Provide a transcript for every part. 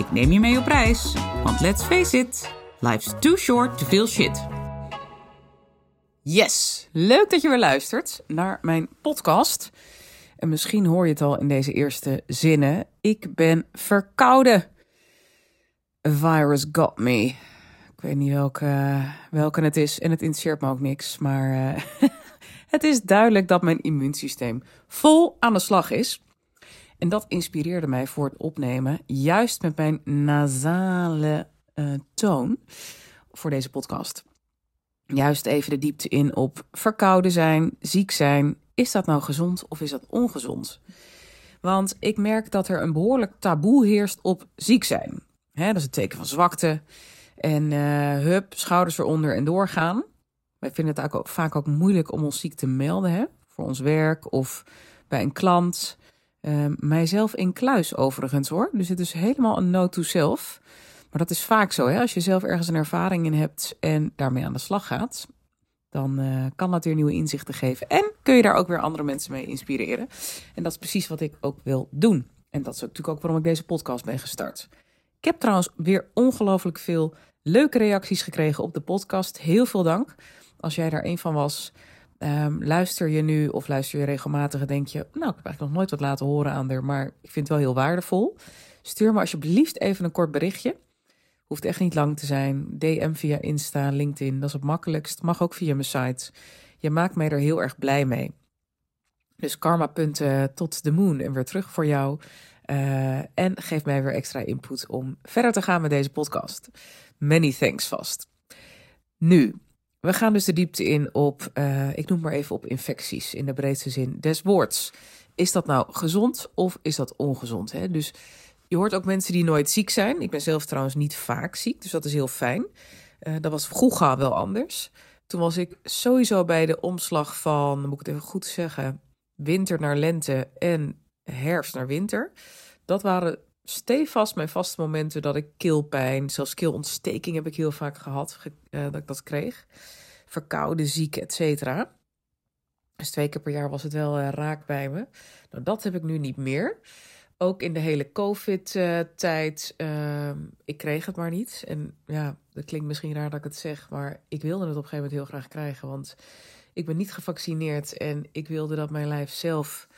Ik neem je mee op reis, want let's face it, life's too short to feel shit. Yes, leuk dat je weer luistert naar mijn podcast. En misschien hoor je het al in deze eerste zinnen. Ik ben verkouden. A virus got me. Ik weet niet welke, welke het is en het interesseert me ook niks. Maar uh, het is duidelijk dat mijn immuunsysteem vol aan de slag is. En dat inspireerde mij voor het opnemen, juist met mijn nasale uh, toon voor deze podcast. Juist even de diepte in op verkouden zijn, ziek zijn. Is dat nou gezond of is dat ongezond? Want ik merk dat er een behoorlijk taboe heerst op ziek zijn. dat is het teken van zwakte. En uh, hup, schouders eronder en doorgaan. Wij vinden het ook vaak ook moeilijk om ons ziek te melden. Hè? Voor ons werk of bij een klant. Uh, mijzelf in kluis overigens hoor. Dus het is helemaal een note to self. Maar dat is vaak zo. Hè? Als je zelf ergens een ervaring in hebt en daarmee aan de slag gaat. Dan uh, kan dat weer nieuwe inzichten geven. En kun je daar ook weer andere mensen mee inspireren. En dat is precies wat ik ook wil doen. En dat is natuurlijk ook waarom ik deze podcast ben gestart. Ik heb trouwens weer ongelooflijk veel leuke reacties gekregen op de podcast. Heel veel dank. Als jij daar een van was, um, luister je nu of luister je regelmatig en denk je... nou, ik heb eigenlijk nog nooit wat laten horen aan er, maar ik vind het wel heel waardevol. Stuur me alsjeblieft even een kort berichtje. Hoeft echt niet lang te zijn. DM via Insta, LinkedIn, dat is het makkelijkst. Mag ook via mijn site. Je maakt mij er heel erg blij mee. Dus karma punten tot de moon en weer terug voor jou. Uh, en geef mij weer extra input om verder te gaan met deze podcast. Many thanks vast. Nu, we gaan dus de diepte in op, uh, ik noem maar even op infecties in de breedste zin des woords. Is dat nou gezond of is dat ongezond? Hè? Dus je hoort ook mensen die nooit ziek zijn. Ik ben zelf trouwens niet vaak ziek, dus dat is heel fijn. Uh, dat was vroeger wel anders. Toen was ik sowieso bij de omslag van, moet ik het even goed zeggen, winter naar lente en herfst naar winter. Dat waren stevast mijn vaste momenten dat ik keelpijn, zelfs keelontsteking heb ik heel vaak gehad, uh, dat ik dat kreeg. Verkouden, ziek, et cetera. Dus twee keer per jaar was het wel uh, raak bij me. Nou, dat heb ik nu niet meer. Ook in de hele COVID-tijd. Uh, ik kreeg het maar niet. En ja, dat klinkt misschien raar dat ik het zeg, maar ik wilde het op een gegeven moment heel graag krijgen. Want ik ben niet gevaccineerd en ik wilde dat mijn lijf zelf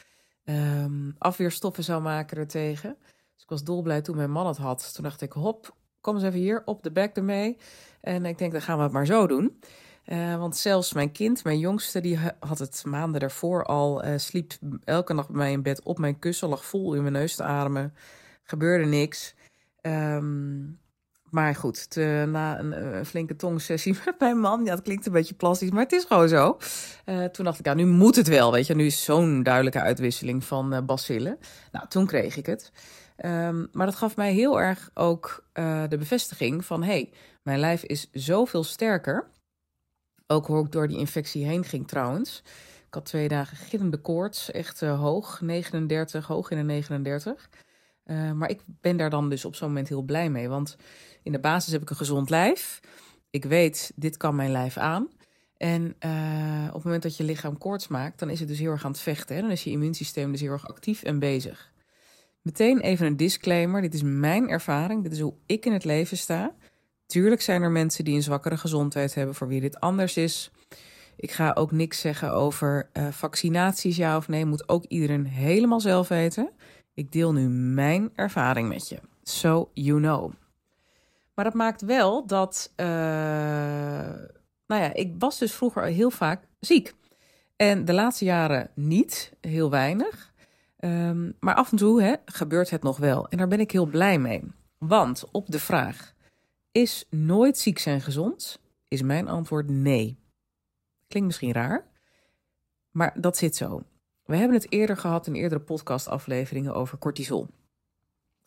um, afweerstoffen zou maken ertegen. Dus ik was dolblij toen mijn man het had. Toen dacht ik, hop, kom eens even hier, op de bek ermee. En ik denk, dan gaan we het maar zo doen. Uh, want zelfs mijn kind, mijn jongste, die had het maanden daarvoor al. Uh, sliep elke nacht bij mij in bed op mijn kussen, lag vol in mijn neus te ademen. Gebeurde niks. Um, maar goed, te, na een, een, flinke tongsessie met mijn man, ja, dat klinkt een beetje plastisch, maar het is gewoon zo. Toen dacht ik, ja, nu moet het wel, weet je. Nu is zo'n duidelijke uitwisseling van bacillen. Nou, toen kreeg ik het. Um, maar dat gaf mij heel erg ook uh, de bevestiging van, hey, mijn lijf is zoveel sterker. Ook hoe ik door die infectie heen ging trouwens. Ik had twee dagen gillende koorts, echt hoog, 39, hoog in de 39. Uh, maar ik ben daar dan dus op zo'n moment heel blij mee. Want in de basis heb ik een gezond lijf. Ik weet, dit kan mijn lijf aan. En op het moment dat je lichaam koorts maakt, dan is het dus heel erg aan het vechten. Hè? Dan is je immuunsysteem dus heel erg actief en bezig. Meteen even een disclaimer. Dit is mijn ervaring. Dit is hoe ik in het leven sta. Tuurlijk zijn er mensen die een zwakkere gezondheid hebben voor wie dit anders is. Ik ga ook niks zeggen over uh, vaccinaties, ja of nee. Moet ook iedereen helemaal zelf weten. Ik deel nu mijn ervaring met je. So you know. Maar dat maakt wel dat. Uh, nou ja, ik was dus vroeger heel vaak ziek. En de laatste jaren niet, heel weinig. Um, maar af en toe hè, gebeurt het nog wel. En daar ben ik heel blij mee. Want op de vraag: is nooit ziek zijn gezond? Is mijn antwoord nee. Klinkt misschien raar, maar dat zit zo. We hebben het eerder gehad in eerdere podcastafleveringen over cortisol.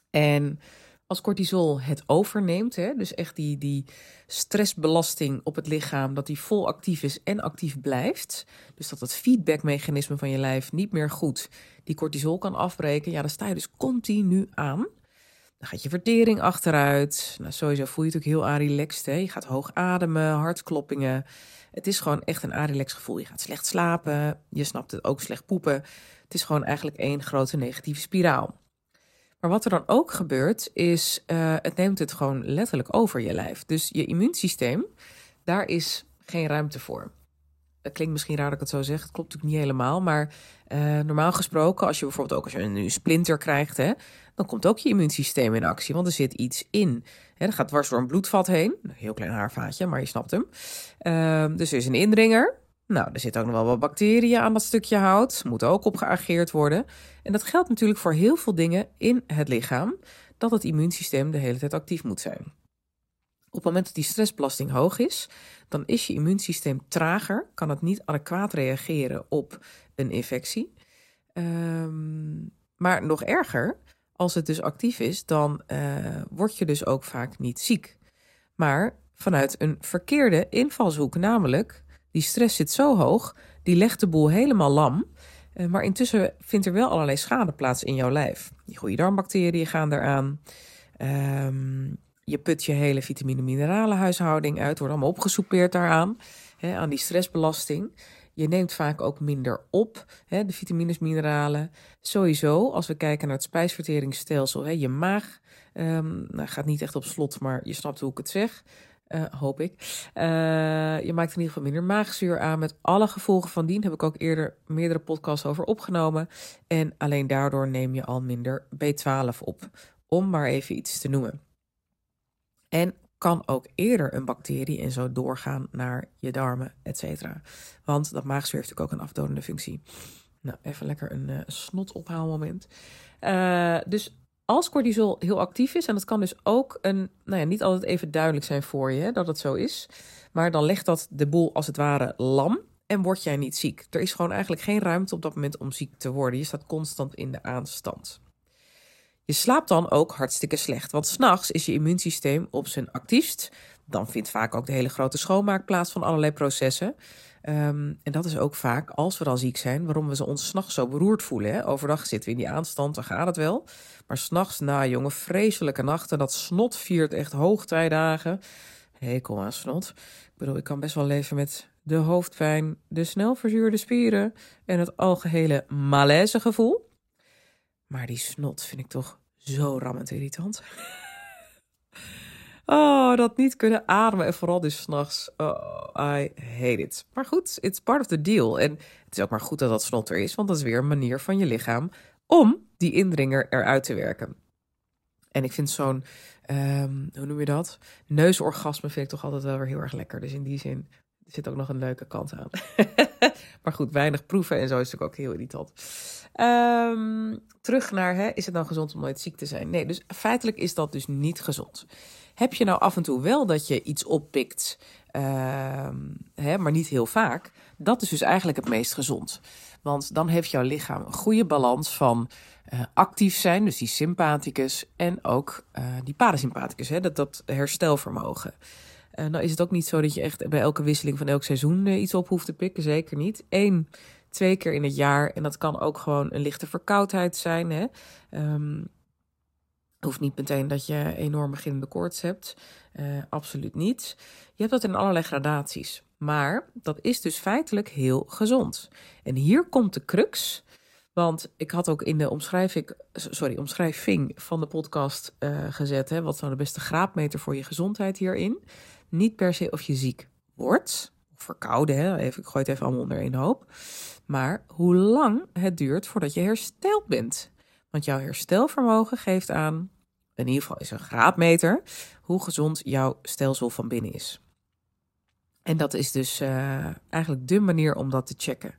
En Als cortisol het overneemt, hè, dus echt die, die stressbelasting op het lichaam, dat die vol actief is en actief blijft. Dus dat het feedbackmechanisme van je lijf niet meer goed die cortisol kan afbreken. Ja, dan sta je dus continu aan. Dan gaat je vertering achteruit. Nou, sowieso voel je je natuurlijk heel relaxed. Hè? Je gaat hoog ademen, hartkloppingen. Het is gewoon echt een arilex gevoel. Je gaat slecht slapen. Je snapt het ook slecht poepen. Het is gewoon eigenlijk één grote negatieve spiraal. Maar wat er dan ook gebeurt, is uh, het neemt het gewoon letterlijk over je lijf. Dus je immuunsysteem, daar is geen ruimte voor. Het klinkt misschien raar dat ik het zo zeg. Het klopt natuurlijk niet helemaal. Maar uh, normaal gesproken, als je bijvoorbeeld ook als je een splinter krijgt, hè, dan komt ook je immuunsysteem in actie. Want er zit iets in. Hè, dat gaat dwars door een bloedvat heen. Een heel klein haarvaatje, maar je snapt hem. Uh, dus er is een indringer. Nou, er zitten ook nog wel wat bacteriën aan dat stukje hout. Moet ook op geageerd worden. En dat geldt natuurlijk voor heel veel dingen in het lichaam. Dat het immuunsysteem de hele tijd actief moet zijn. Op het moment dat die stressbelasting hoog is, dan is je immuunsysteem trager, kan het niet adequaat reageren op een infectie. Um, maar nog erger, als het dus actief is, dan uh, word je dus ook vaak niet ziek. Maar vanuit een verkeerde invalshoek, namelijk die stress zit zo hoog, die legt de boel helemaal lam. Uh, maar intussen vindt er wel allerlei schade plaats in jouw lijf. Je goede darmbacteriën gaan eraan. Um, je put je hele vitamine-mineralenhuishouding uit, wordt allemaal opgesoupeerd daaraan, hè, aan die stressbelasting. Je neemt vaak ook minder op, de vitamines, mineralen. Sowieso, als we kijken naar het spijsverteringsstelsel, hè, je maag um, nou, gaat niet echt op slot, maar je snapt hoe ik het zeg. Uh, hoop ik. Uh, je maakt in ieder geval minder maagzuur aan met alle gevolgen van dien. Heb ik ook eerder meerdere podcasts over opgenomen. En alleen daardoor neem je al minder B12 op. Om maar even iets te noemen. En kan ook eerder een bacterie en zo doorgaan naar je darmen, et cetera. Want dat maagzuur heeft natuurlijk ook een afdonende functie. Nou, even lekker een uh. Uh, dus als cortisol heel actief is, en dat kan dus ook een, nou ja, niet altijd even duidelijk zijn voor je hè, dat het zo is, maar dan legt dat de boel als het ware lam en word jij niet ziek. Er is gewoon eigenlijk geen ruimte op dat moment om ziek te worden. Je staat constant in de aanstand. Je slaapt dan ook hartstikke slecht, want s'nachts is je immuunsysteem op zijn actiefst. Dan vindt vaak ook de hele grote schoonmaak plaats van allerlei processen. Um, en dat is ook vaak, als we dan ziek zijn, waarom we ons s'nachts zo beroerd voelen. Hè? Overdag zitten we in die aanstand, dan gaat het wel. Maar s'nachts, na jongen, vreselijke nachten, dat snot viert echt hoogtijdagen. Hekel aan snot. Ik bedoel, ik kan best wel leven met de hoofdpijn, de snel verzuurde spieren en het algehele malaise gevoel. Maar die snot vind ik toch zo rammend irritant. oh, dat niet kunnen ademen en vooral dus s'nachts. Oh, I hate it. Maar goed, it's part of the deal. En het is ook maar goed dat dat snot er is, want dat is weer een manier van je lichaam om die indringer eruit te werken. En ik vind zo'n, um, hoe noem je dat? Neusorgasme vind ik toch altijd wel weer heel erg lekker. Dus in die zin zit ook nog een leuke kant aan. maar goed, weinig proeven en zo is natuurlijk ook heel irritant. Um, terug naar, hè, is het nou gezond om nooit ziek te zijn? Nee, dus feitelijk is dat dus niet gezond. Heb je nou af en toe wel dat je iets oppikt, uh, hè, maar niet heel vaak? Dat is dus eigenlijk het meest gezond. Want dan heeft jouw lichaam een goede balans van uh, actief zijn, dus die sympathicus, en ook uh, die parasympathicus, hè, dat, dat herstelvermogen. Uh, nou is het ook niet zo dat je echt bij elke wisseling van elk seizoen iets op hoeft te pikken, zeker niet. Eén twee keer in het jaar. En dat kan ook gewoon een lichte verkoudheid zijn. Hè? Um, hoeft niet meteen dat je enorm beginnende koorts hebt. Uh, absoluut niet. Je hebt dat in allerlei gradaties. Maar dat is dus feitelijk heel gezond. En hier komt de crux. Want ik had ook in de omschrijving, sorry, omschrijving van de podcast uh, gezet. Hè, wat nou de beste graadmeter voor je gezondheid hierin? Niet per se of je ziek wordt. Of verkouden, hè? Even, ik gooi het even allemaal onder één hoop maar hoe lang het duurt voordat je hersteld bent. Want jouw herstelvermogen geeft aan, in ieder geval is een graadmeter, hoe gezond jouw stelsel van binnen is. En dat is dus uh, eigenlijk de manier om dat te checken.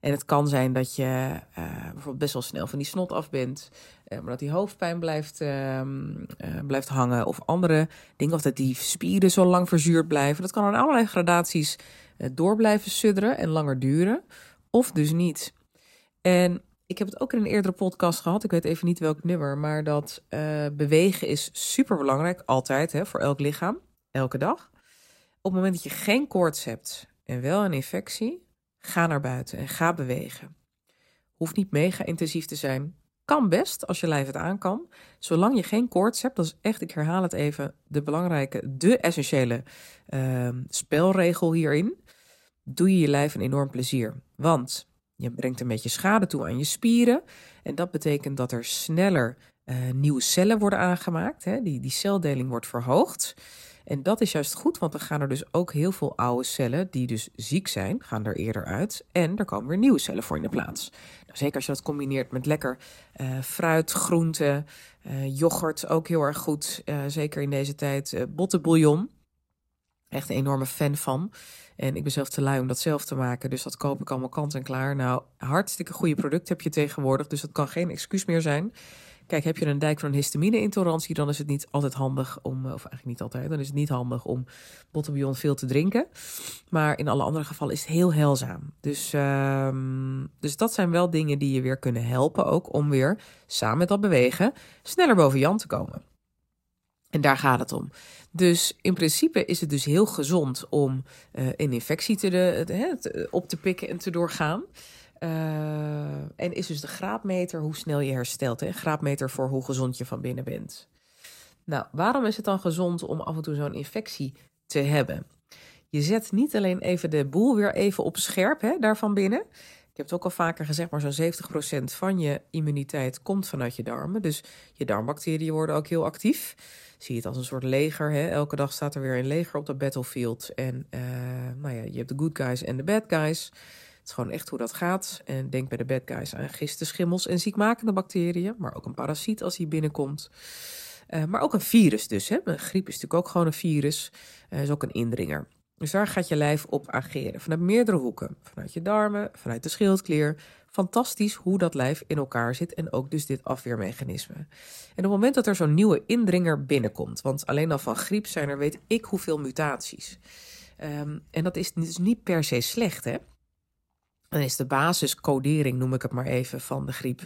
En het kan zijn dat je uh, bijvoorbeeld best wel snel van die snot af bent, uh, maar dat die hoofdpijn blijft, ehm, blijft hangen, of andere dingen, of dat die spieren zo lang verzuurd blijven. Dat kan in allerlei gradaties door blijven sudderen en langer duren of dus niet. En ik heb het ook in een eerdere podcast gehad. Ik weet even niet welk nummer. Maar dat uh, bewegen is super belangrijk. Altijd hè, voor elk lichaam. Elke dag. Op het moment dat je geen koorts hebt en wel een infectie. Ga naar buiten en ga bewegen. Hoeft niet mega intensief te zijn. Kan best als je lijf het aan kan. Zolang je geen koorts hebt, dat is echt, ik herhaal het even, de belangrijke, de essentiële uh, spelregel hierin. Doe je je lijf een enorm plezier. Want je brengt een beetje schade toe aan je spieren. En dat betekent dat er sneller uh, nieuwe cellen worden aangemaakt. Hè? Die, die celdeling wordt verhoogd. En dat is juist goed, want dan gaan er dus ook heel veel oude cellen die dus ziek zijn, gaan er eerder uit. En er komen weer nieuwe cellen voor in de plaats. Nou, zeker als je dat combineert met lekker uh, fruit, groenten, uh, yoghurt, ook heel erg goed. Zeker in deze tijd. bottenbouillon, echt een enorme fan van. En ik ben zelf te lui om dat zelf te maken. Dus dat koop ik allemaal kant en klaar. Nou, hartstikke goede product heb je tegenwoordig. Dus dat kan geen excuus meer zijn. Kijk, heb je een dijk van een histamine-intolerantie, dan is het niet altijd handig om, of eigenlijk niet altijd, dan is het niet handig om bottenbouillon veel te drinken. Maar in alle andere gevallen is het heel heilzaam. Dus, um, dus dat zijn wel dingen die je weer kunnen helpen, ook om weer samen met dat bewegen sneller boven Jan te komen. En daar gaat het om. Dus in principe is het dus heel gezond om uh, een infectie te de, te, op te pikken en te doorgaan. En is dus de graadmeter hoe snel je herstelt. Hè? Graadmeter voor hoe gezond je van binnen bent. Nou, waarom is het dan gezond om af en toe zo'n infectie te hebben? Je zet niet alleen even de boel weer even op scherp hè, daar van binnen. Ik heb het ook al vaker gezegd, maar zo'n 70% van je immuniteit komt vanuit je darmen. Dus je darmbacteriën worden ook heel actief. Zie het als een soort leger. Hè? Elke dag staat er weer een leger op de battlefield. En uh, nou ja, je hebt de good guys en de bad guys. Het is gewoon echt hoe dat gaat. En denk bij de bad guys aan gisten, schimmels en ziekmakende bacteriën. Maar ook een parasiet als die binnenkomt. Uh, maar ook een virus dus. Hè? Een griep is natuurlijk ook gewoon een virus. Uh, is ook een indringer. Dus daar gaat je lijf op ageren. Vanuit meerdere hoeken. Vanuit je darmen, vanuit de schildklier. Fantastisch hoe dat lijf in elkaar zit en ook dus dit afweermechanisme. En op het moment dat er zo'n nieuwe indringer binnenkomt, want alleen al van griep zijn er weet ik hoeveel mutaties. Um, en dat is dus niet per se slecht, hè? Dan is de basiscodering, noem ik het maar even, van de griep.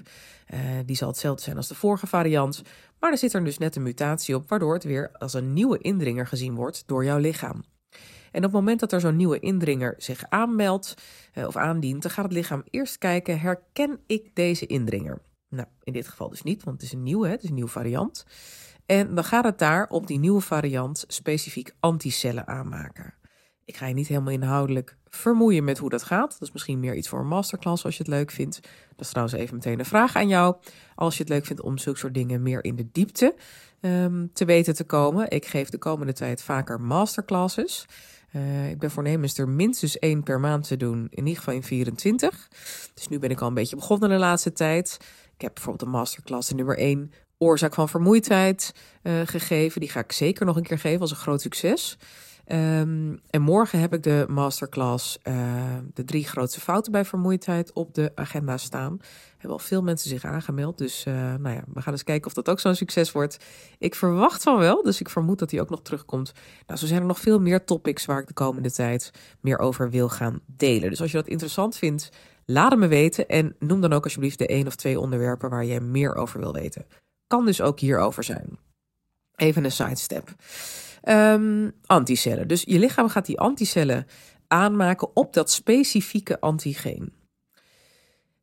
Uh, die zal hetzelfde zijn als de vorige variant. Maar er zit er dus net een mutatie op, waardoor het weer als een nieuwe indringer gezien wordt door jouw lichaam. En op het moment dat er zo'n nieuwe indringer zich aanmeldt uh, of aandient, dan gaat het lichaam eerst kijken: herken ik deze indringer? Nou, in dit geval dus niet, want het is een nieuwe, het is een nieuwe variant. En dan gaat het daar op die nieuwe variant specifiek anticellen aanmaken. Ik ga je niet helemaal inhoudelijk vermoeien met hoe dat gaat. Dat is misschien meer iets voor een masterclass als je het leuk vindt. Dat is trouwens even meteen een vraag aan jou. Als je het leuk vindt om zulke soort dingen meer in de diepte um, te weten te komen. Ik geef de komende tijd vaker masterclasses. Uh, ik ben voornemens er minstens één per maand te doen, in ieder geval in 24. Dus nu ben ik al een beetje begonnen de laatste tijd. Ik heb bijvoorbeeld een masterclass nummer 1, oorzaak van vermoeidheid, uh, gegeven. Die ga ik zeker nog een keer geven als een groot succes. Um, en morgen heb ik de masterclass uh, de drie grootste fouten bij vermoeidheid op de agenda staan. Hebben al veel mensen zich aangemeld, dus uh, nou ja, we gaan eens kijken of dat ook zo'n succes wordt. Ik verwacht van wel, dus ik vermoed dat hij ook nog terugkomt. Nou, zo zijn er nog veel meer topics waar ik de komende tijd meer over wil gaan delen. Dus als je dat interessant vindt, laat het me weten en noem dan ook alsjeblieft de één of twee onderwerpen waar je meer over wil weten. Kan dus ook hierover zijn. Even een sidestep. Um, anticellen. Dus je lichaam gaat die anticellen aanmaken op dat specifieke antigeen.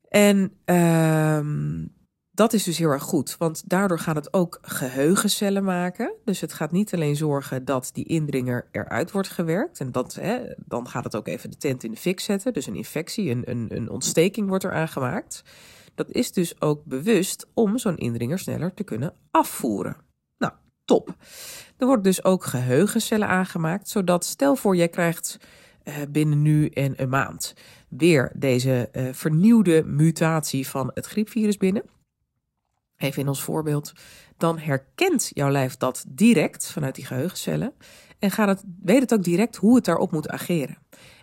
En um, dat is dus heel erg goed, want daardoor gaat het ook geheugencellen maken. Dus het gaat niet alleen zorgen dat die indringer eruit wordt gewerkt. En dat, hè, dan gaat het ook even de tent in de fik zetten. Dus een infectie, een, een, een ontsteking wordt er aangemaakt. Dat is dus ook bewust om zo'n indringer sneller te kunnen afvoeren. Top. Er worden dus ook geheugencellen aangemaakt, zodat stel voor jij krijgt uh, binnen nu en een maand weer deze uh, vernieuwde mutatie van het griepvirus binnen. Even in ons voorbeeld, dan herkent jouw lijf dat direct vanuit die geheugencellen en gaat het, weet het ook direct hoe het daarop moet ageren.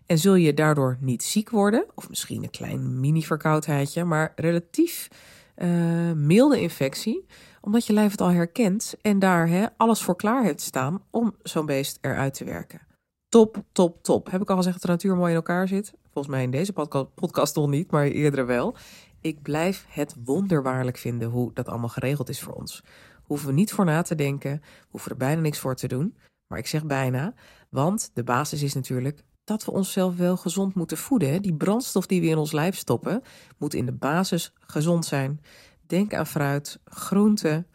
En zul je daardoor niet ziek worden, of misschien een klein mini-verkoudheidje, maar relatief uh, milde infectie, omdat je lijf het al herkent en daar hè, alles voor klaar heeft staan om zo'n beest eruit te werken. Top, top, top. Heb ik al gezegd dat de natuur mooi in elkaar zit? Volgens mij in deze podcast nog niet, maar eerder wel. Ik blijf het wonderbaarlijk vinden hoe dat allemaal geregeld is voor ons. Hoeven we niet voor na te denken, hoeven er bijna niks voor te doen. Maar ik zeg bijna, want de basis is natuurlijk dat we onszelf wel gezond moeten voeden. Die brandstof die we in ons lijf stoppen, moet in de basis gezond zijn. Denk aan fruit, groenten,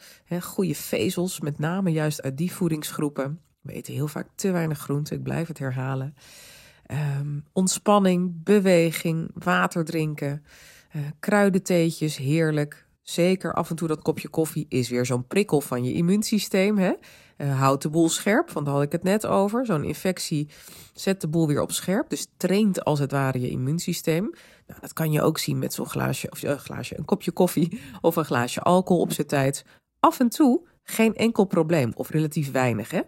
goede vezels, met name juist uit die voedingsgroepen. We eten heel vaak te weinig groenten, ik blijf het herhalen. Um, ontspanning, beweging, water drinken, uh, kruidentheetjes, heerlijk. Zeker af en toe dat kopje koffie is weer zo'n prikkel van je immuunsysteem. Hè? Uh, houdt de boel scherp, want daar had ik het net over. Zo'n infectie zet de boel weer op scherp. Dus traint als het ware je immuunsysteem. Nou, dat kan je ook zien met zo'n glaasje, of uh, glaasje, een kopje koffie of een glaasje alcohol op zijn tijd. Af en toe geen enkel probleem, of relatief weinig. Hè?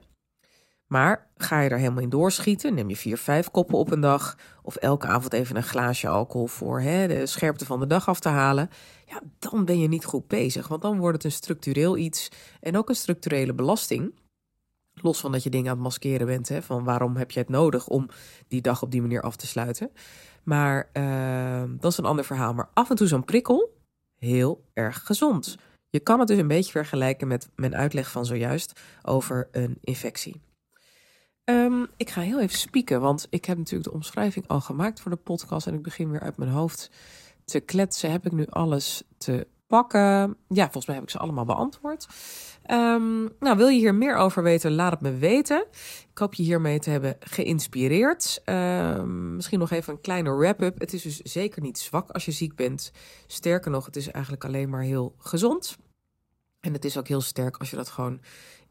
Maar ga je er helemaal in doorschieten, neem je vier, vijf koppen op een dag, of elke avond even een glaasje alcohol voor hè, de scherpte van de dag af te halen, ja, dan ben je niet goed bezig. Want dan wordt het een structureel iets en ook een structurele belasting. Los van dat je dingen aan het maskeren bent, hè, van waarom heb je het nodig om die dag op die manier af te sluiten. Maar uh, dat is een ander verhaal. Maar af en toe zo'n prikkel, heel erg gezond. Je kan het dus een beetje vergelijken met mijn uitleg van zojuist over een infectie. Um, ik ga heel even spieken, want ik heb natuurlijk de omschrijving al gemaakt voor de podcast en ik begin weer uit mijn hoofd te kletsen. Heb ik nu alles te pakken? Ja, volgens mij heb ik ze allemaal beantwoord. Um, nou, wil je hier meer over weten? Laat het me weten. Ik hoop je hiermee te hebben geïnspireerd. Um, misschien nog even een kleine wrap-up. Het is dus zeker niet zwak als je ziek bent. Sterker nog, het is eigenlijk alleen maar heel gezond. En het is ook heel sterk als je dat gewoon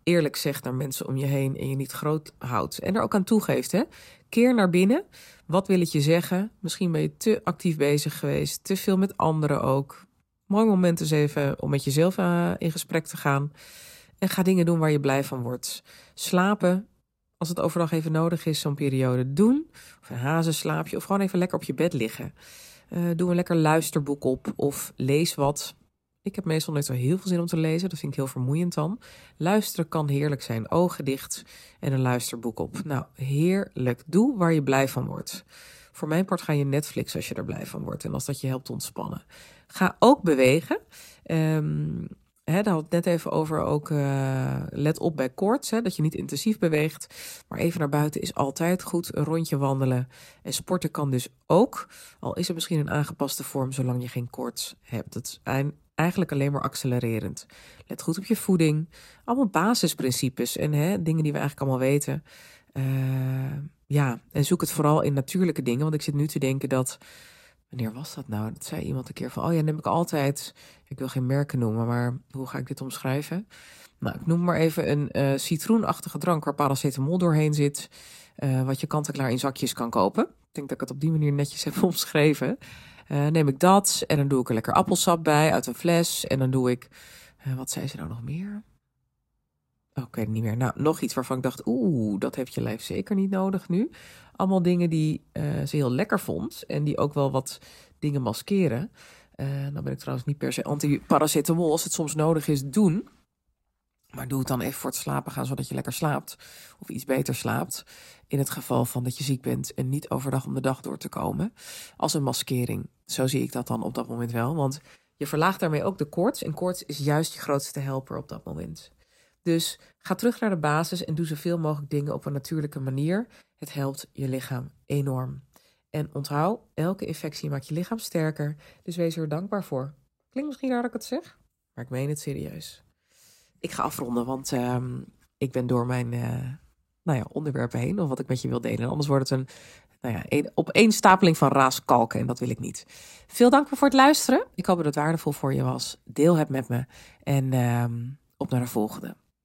eerlijk zegt naar mensen om je heen en je niet groot houdt. En er ook aan toegeeft. Hè? Keer naar binnen. Wat wil het je zeggen? Misschien ben je te actief bezig geweest, te veel met anderen ook. Mooi moment is even om met jezelf uh, in gesprek te gaan. En ga dingen doen waar je blij van wordt. Slapen, als het overdag even nodig is, zo'n periode doen. Of een hazenslaapje, of gewoon even lekker op je bed liggen. Uh, doe een lekker luisterboek op of lees wat. Ik heb meestal net zo heel veel zin om te lezen. Dat vind ik heel vermoeiend dan. Luisteren kan heerlijk zijn. Ogen dicht en een luisterboek op. Nou, heerlijk. Doe waar je blij van wordt. Voor mijn part ga je Netflix als je er blij van wordt. En als dat je helpt ontspannen. Ga ook bewegen. Um, daar had het net even over ook. Uh, let op bij koorts. Dat je niet intensief beweegt. Maar even naar buiten is altijd goed. Een rondje wandelen. En sporten kan dus ook. Al is het misschien een aangepaste vorm. Zolang je geen koorts hebt. Dat is eigenlijk alleen maar accelererend. Let goed op je voeding. Allemaal basisprincipes en dingen die we eigenlijk allemaal weten. Uh, ja, en zoek het vooral in natuurlijke dingen. Want ik zit nu te denken dat. Wanneer was dat nou? Dat zei iemand een keer van. Oh ja, neem ik altijd. Ik wil geen merken noemen, maar hoe ga ik dit omschrijven? Nou, ik noem maar even een uh, citroenachtige drank waar paracetamol doorheen zit. Uh, wat je kant-en-klaar in zakjes kan kopen. Ik denk dat ik het op die manier netjes heb omschreven. Uh, neem ik dat en dan doe ik er lekker appelsap bij uit een fles. En dan doe ik, wat zei ze nou nog meer? Oké, oh, niet meer. Nou, nog iets waarvan ik dacht, oeh, dat heeft je lijf zeker niet nodig nu. Allemaal dingen die uh, ze heel lekker vond en die ook wel wat dingen maskeren. dan ben ik trouwens niet per se anti-paracetamol als het soms nodig is doen. Maar doe het dan even voor het slapen gaan, zodat je lekker slaapt. Of iets beter slaapt. In het geval van dat je ziek bent en niet overdag om de dag door te komen. Als een maskering. Zo zie ik dat dan op dat moment wel. Want je verlaagt daarmee ook de koorts. En koorts is juist je grootste helper op dat moment. Dus ga terug naar de basis en doe zoveel mogelijk dingen op een natuurlijke manier. Het helpt je lichaam enorm. En onthoud, elke infectie maakt je lichaam sterker. Dus wees er dankbaar voor. Klinkt misschien raar dat ik het zeg, maar ik meen het serieus ik ga afronden, want um, ik ben door mijn uh, nou ja, onderwerpen heen. Of wat ik met je wil delen. Anders wordt het een, nou ja, een opeenstapeling van raaskalken. En dat wil ik niet. Veel dank voor het luisteren. Ik hoop dat het waardevol voor je was. Deel het met me. En um, op naar de volgende.